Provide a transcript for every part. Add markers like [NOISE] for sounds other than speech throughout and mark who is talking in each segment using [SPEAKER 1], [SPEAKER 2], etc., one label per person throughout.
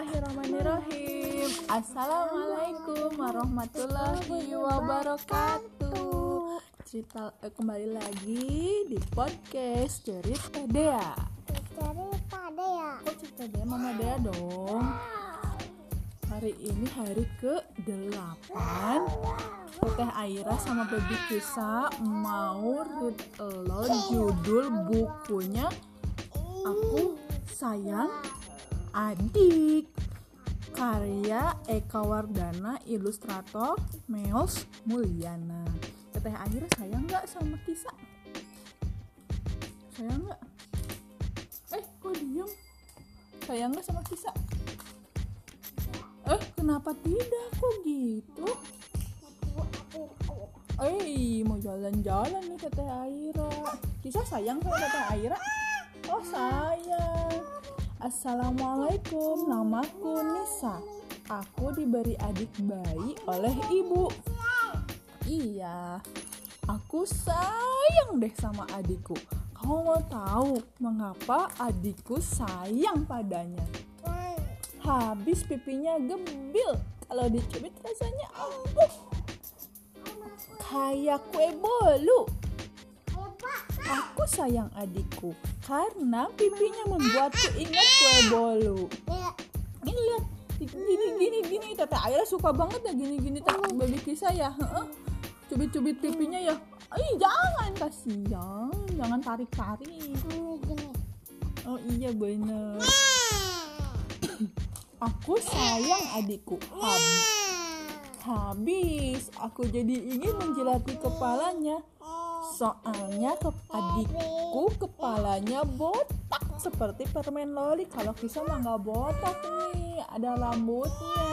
[SPEAKER 1] Bismillahirrahmanirrahim. Assalamualaikum warahmatullahi wabarakatuh. Cerita eh, kembali lagi di podcast Cerita Dea.
[SPEAKER 2] Cerita Dea.
[SPEAKER 1] Kok cerita Dea Mama Dea dong? Hari ini hari ke-8 Teteh Aira sama Baby Kisa mau read alone judul bukunya. Aku Sayang Adik Karya Eka Wardana Ilustrator Meos Mulyana Teteh Aira sayang nggak sama Kisa? Sayang nggak? Eh kok diem? Sayang nggak sama Kisa? Eh kenapa tidak? Kok gitu? Eh mau jalan-jalan nih Teteh Aira Kisa sayang sama Teteh Aira? Assalamualaikum, namaku Nisa. Aku diberi adik bayi oleh ibu. Iya, aku sayang deh sama adikku. Kamu mau tahu mengapa adikku sayang padanya? Habis pipinya gembil, kalau dicubit rasanya empuk. Kayak kue bolu. Aku sayang adikku karena pipinya membuatku ingat kue bolu. Ini lihat, gini gini gini Tete Aira suka banget ya gini gini tak baby kisah ya. Cubit-cubit pipinya ya. Ih jangan kasihan, jangan tarik-tarik. Oh iya bener. [COUGHS] Aku sayang adikku. Habis, habis aku jadi ingin menjilati kepalanya. Soalnya ke adikku kepalanya botak seperti permen loli. Kalau kisah mah nggak botak nih, ada rambutnya.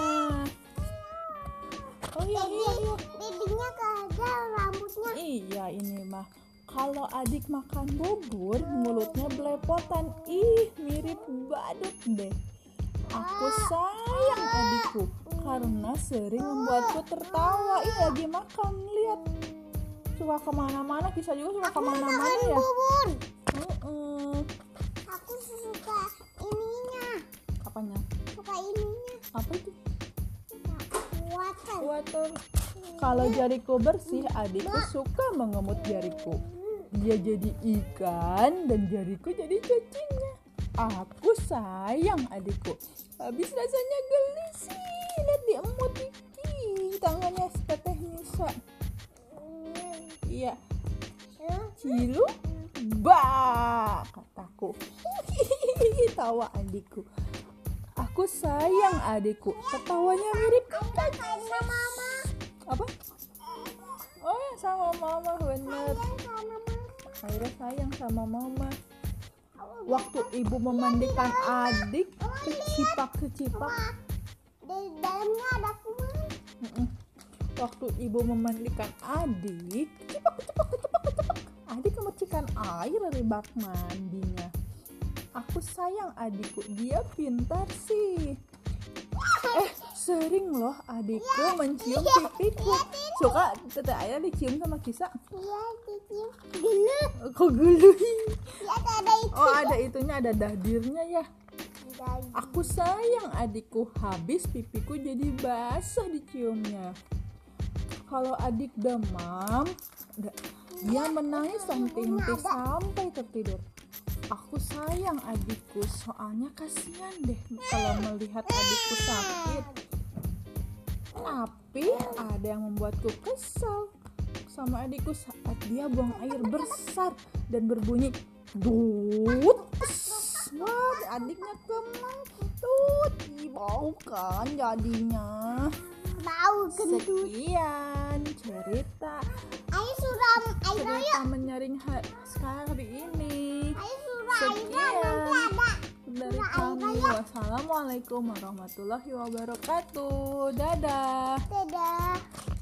[SPEAKER 1] Oh iya iya iya.
[SPEAKER 2] Bibinya ada rambutnya.
[SPEAKER 1] Iya ini mah. Kalau adik makan bubur, mulutnya belepotan. Ih, mirip badut deh. Aku sayang adikku karena sering membuatku tertawa. Ih, lagi makan, lihat. Suka ke mana-mana, kisah juga suka ke mana-mana ya.
[SPEAKER 2] Bubur. Aku suka ininya.
[SPEAKER 1] Apanya?
[SPEAKER 2] Suka ininya.
[SPEAKER 1] Apa itu?
[SPEAKER 2] Water.
[SPEAKER 1] Water. Kalau jariku bersih, adikku suka mengemut jariku. Dia jadi ikan dan jariku jadi cacingnya. Aku sayang adikku. Habis rasanya geli sih. Lihat diemut Ih, tangannya teteh Nisa. Iya. Cilu ba kataku. [LAUGHS] Tawa adikku. Aku sayang adikku. Ketawanya mirip ikan.
[SPEAKER 2] Sama mama.
[SPEAKER 1] Apa? Oh ya sama mama bener.
[SPEAKER 2] Mama.
[SPEAKER 1] Akhirnya sayang sama mama. Waktu ibu memandikan adik kecipak kecipak.
[SPEAKER 2] Di dalamnya ada kuman.
[SPEAKER 1] Waktu ibu memandikan adik, kecipak kecipak kecipak. Adik kemercikan air dari bak mandinya. Aku sayang adikku, dia pintar sih. Eh, sering loh adikku mencium pipiku. Suka teteh ayah dicium sama kisah.
[SPEAKER 2] Iya, dicium. Gila.
[SPEAKER 1] Kok geli?
[SPEAKER 2] Lihat ada itu.
[SPEAKER 1] Oh ada itunya ada dahdirnya ya. Aku sayang adikku habis pipiku jadi basah diciumnya. Kalau adik demam, dia menangis sampai sampai tertidur. Aku sayang adikku, soalnya kasihan deh kalau melihat adikku sakit. Tapi ada yang membuatku kesal sama adikku saat dia buang air besar dan berbunyi dut. Wah, adiknya kentut. Ih, bau kan jadinya.
[SPEAKER 2] Bau kentut.
[SPEAKER 1] Sekian cerita
[SPEAKER 2] Ayo suram. Ayo
[SPEAKER 1] cerita menyaring hari ini.
[SPEAKER 2] Ayo suram.
[SPEAKER 1] Sekian. Dari kami,
[SPEAKER 2] ayo.
[SPEAKER 1] wassalamualaikum warahmatullahi wabarakatuh. Dadah.
[SPEAKER 2] Dadah.